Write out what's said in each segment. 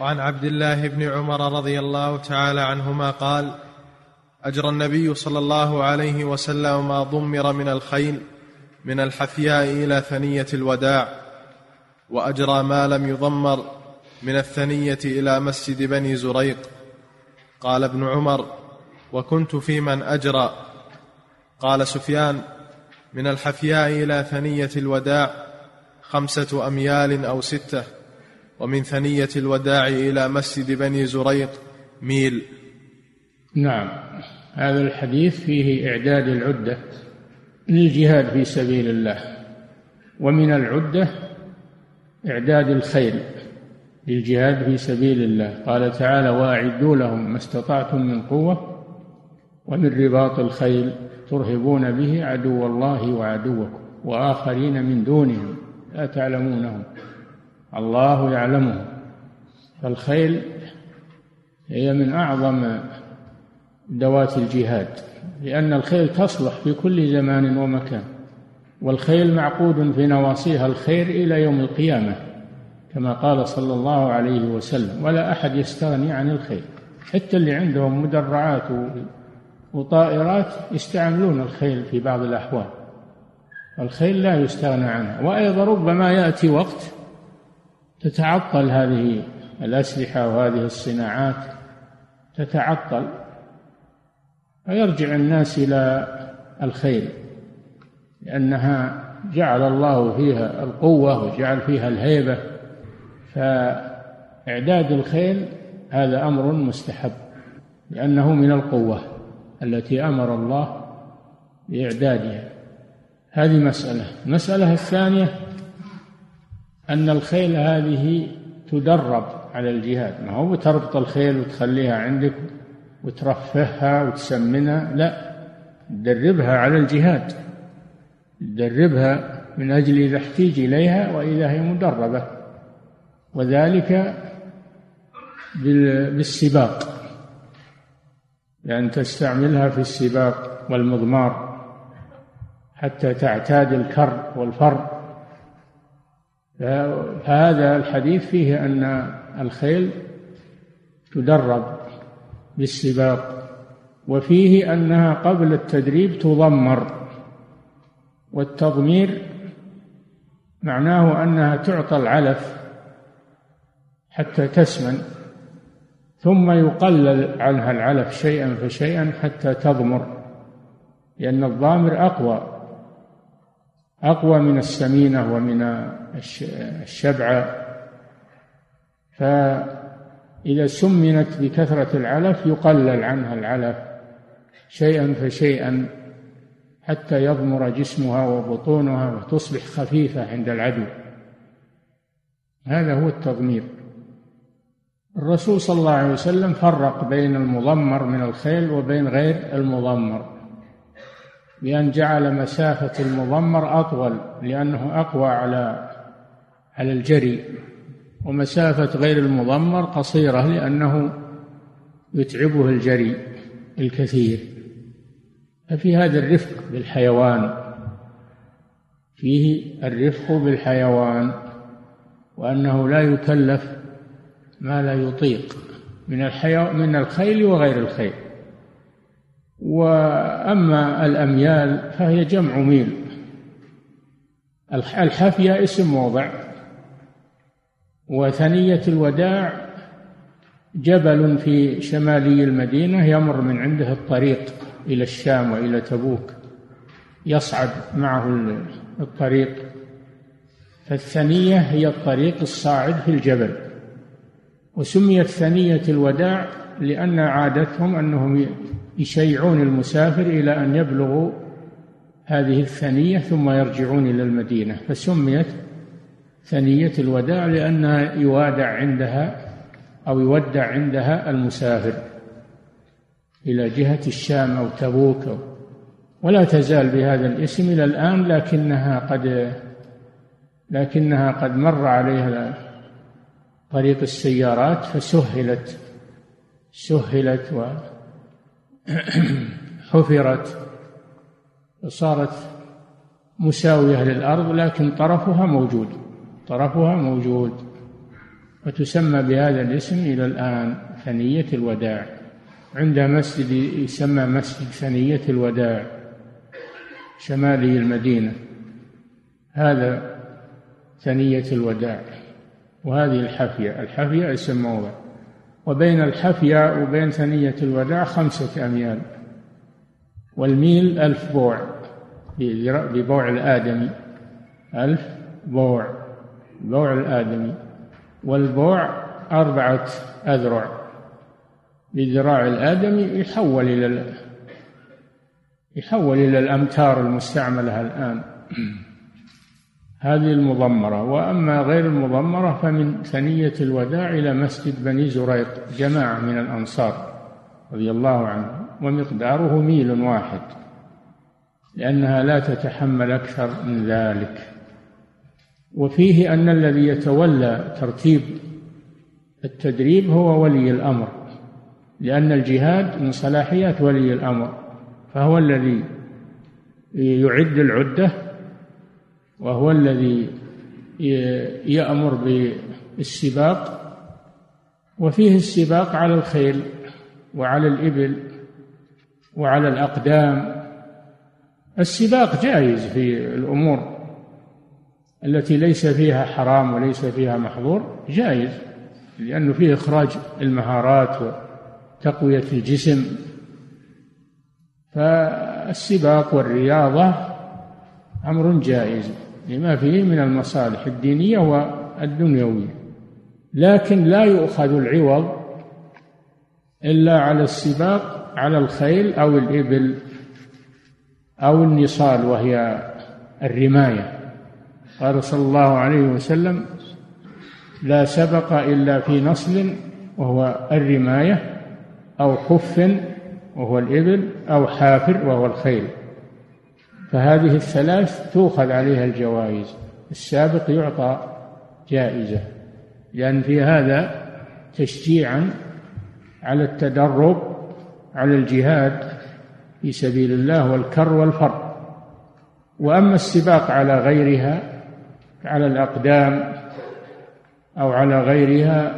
وعن عبد الله بن عمر رضي الله تعالى عنهما قال أجرى النبي صلى الله عليه وسلم ما ضمر من الخيل من الحفياء إلى ثنية الوداع وأجرى ما لم يضمر من الثنية إلى مسجد بني زريق. قال ابن عمر وكنت في من أجرى. قال سفيان من الحفياء إلى ثنية الوداع خمسة أميال أو ستة. ومن ثنية الوداع إلى مسجد بني زريق ميل. نعم. هذا الحديث فيه إعداد العدة للجهاد في سبيل الله ومن العدة إعداد الخيل للجهاد في سبيل الله. قال تعالى واعدوا لهم ما استطعتم من قوة ومن رباط الخيل ترهبون به عدو الله وعدوكم وآخرين من دونهم لا تعلمونهم. الله يعلمهم فالخيل هي من أعظم ذوات الجهاد لأن الخيل تصلح في كل زمان ومكان والخيل معقود في نواصيها الخير إلى يوم القيامة كما قال صلى الله عليه وسلم ولا أحد يستغني عن الخيل حتى اللي عندهم مدرعات وطائرات يستعملون الخيل في بعض الأحوال الخيل لا يستغنى عنها. وأيضا ربما يأتي وقت تتعطل هذه الأسلحة وهذه الصناعات تتعطل فيرجع الناس إلى الخيل لأنها جعل الله فيها القوة وجعل فيها الهيبة فإعداد الخيل هذا أمر مستحب لأنه من القوة التي أمر الله بإعدادها. هذه مسألة. المسألة الثانية أن الخيل هذه تدرب على الجهاد. ما هو تربط الخيل وتخليها عندك وترفهها وتسمنها؟ لا تدربها على الجهاد. تدربها من أجل إذا احتيج إليها وإذا هي مدربة وذلك بالسباق. لأن تستعملها في السباق والمضمار حتى تعتاد الكر والفر فهذا الحديث فيه أن الخيل تدرب بالسباق وفيه أنها قبل التدريب تضمر والتضمير معناه أنها تعطى العلف حتى تسمن ثم يقلل عنها العلف شيئا فشيئا حتى تضمر لأن الضامر أقوى. أقوى من السمينة ومن الشبعة فإذا سمنت بكثرة العلف يقلل عنها العلف شيئا فشيئا حتى يضمر جسمها وبطونها وتصبح خفيفة عند العدو. هذا هو التضمير. الرسول صلى الله عليه وسلم فرق بين المضمر من الخيل وبين غير المضمر. بأن جعل مسافة المضمر أطول لأنه أقوى على على الجري. ومسافة غير المضمر قصيرة لأنه يتعبه الجري الكثير. ففي هذا الرفق بالحيوان فيه الرفق بالحيوان وأنه لا يكلف ما لا يطيق من الحيو من الخيل وغير الخيل. وأما الأميال فهي جمع ميل. الحافية اسم موضع. وثنية الوداع جبل في شمالي المدينة يمر من عنده الطريق إلى الشام وإلى تبوك يصعد معه الطريق. فالثنية هي الطريق الصاعد في الجبل. وسميت ثنية الوداع لأن عادتهم أنهم يشيعون المسافر إلى أن يبلغوا هذه الثنية ثم يرجعون إلى المدينة فسميت ثنية الوداع لأنها يوادع عندها أو يودع عندها المسافر إلى جهة الشام أو تبوك. أو ولا تزال بهذا الاسم إلى الآن لكنها قد لكنها قد مر عليها طريق السيارات فسهلت سهلت وحفرت وصارت مساوية للأرض لكن طرفها موجود طرفها موجود وتسمى بهذا الاسم إلى الآن ثنية الوداع. عند مسجد يسمى مسجد ثنية الوداع شمالي المدينة. هذا ثنية الوداع وهذه الحفية. الحفية اسم موضع وبين الحفية وبين ثنية الوداع خمسة أميال والميل ألف بوع ببوع الآدمي ألف بوع بوع الآدمي والبوع أربعة أذرع بذراع الآدمي يحول إلى يحول إلى الأمتار المستعملة الآن. هذه المضمرة. وأما غير المضمرة فمن ثنية الوداع إلى مسجد بني زريق جماعة من الأنصار رضي الله عنهم ومقداره ميل واحد لأنها لا تتحمل أكثر من ذلك. وفيه أن الذي يتولى ترتيب التدريب هو ولي الأمر لأن الجهاد من صلاحيات ولي الأمر فهو الذي يعد العدة وهو الذي يأمر بالسباق وفيه السباق على الخيل وعلى الإبل وعلى الأقدام. السباق جائز في الأمور التي ليس فيها حرام وليس فيها محظور جائز لأنه فيه إخراج المهارات وتقوية الجسم. فالسباق والرياضة أمر جائز. لما فيه من المصالح الدينية والدنيوية. لكن لا يؤخذ العوض إلا على السباق على الخيل أو الإبل أو النصال وهي الرماية. قال صلى الله عليه وسلم لا سبق إلا في نصل وهو الرماية أو خف وهو الإبل أو حافر وهو الخيل. فهذه الثلاث تؤخذ عليها الجوائز السابق يعطى جائزة لأن في هذا تشجيعا على التدرب على الجهاد في سبيل الله والكر والفر وأما السباق على غيرها على الأقدام أو على غيرها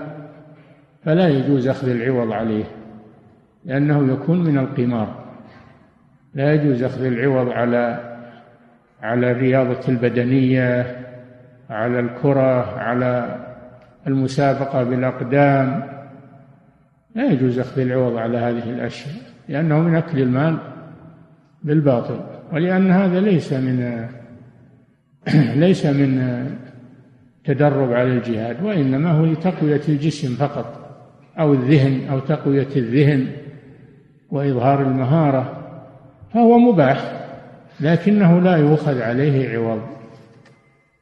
فلا يجوز أخذ العوض عليه لأنه يكون من القمار. لا يجوز أخذ العوض على على الرياضة البدنية على الكرة على المسابقة بالأقدام. لا يجوز أخذ العوض على هذه الأشياء لأنه من أكل المال بالباطل. ولأن هذا ليس من ليس من تدرب على الجهاد وإنما هو لتقوية الجسم فقط أو الذهن أو تقوية الذهن وإظهار المهارة. فهو مباح. لكنه لا يؤخذ عليه عوض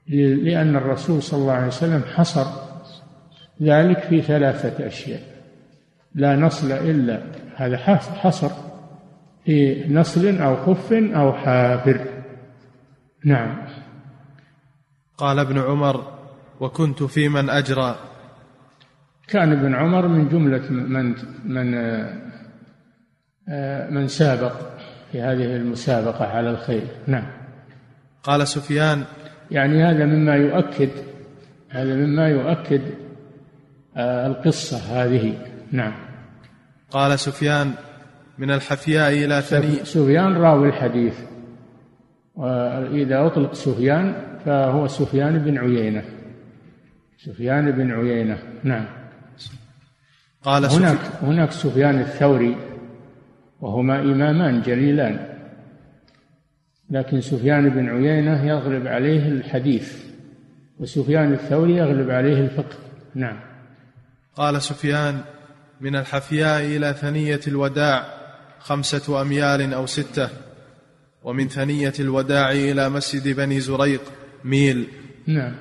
لأن الرسول صلى الله عليه وسلم حصر ذلك في ثلاثة أشياء. لا نصل إلا هذا حصر في نصل أو خف أو حافر. نعم. قال ابن عمر وكنت في من أجرى. كان ابن عمر من جملة من من من سابق. في هذه المسابقة على الخير. نعم. قال سفيان يعني هذا مما يؤكد هذا مما يؤكد آه، القصة هذه. نعم. قال سفيان من الحفياء إلى ثني سفيان راوي الحديث. وإذا أطلق سفيان فهو سفيان بن عيينة. سفيان بن عيينة. نعم. قال هناك هناك سفيان الثوري وهما إمامان جليلان. لكن سفيان بن عيينة يغلب عليه الحديث وسفيان الثوري يغلب عليه الفقه. نعم. قال سفيان من الحفياء إلى ثنية الوداع خمسة أميال أو ستة ومن ثنية الوداع إلى مسجد بني زريق ميل. نعم.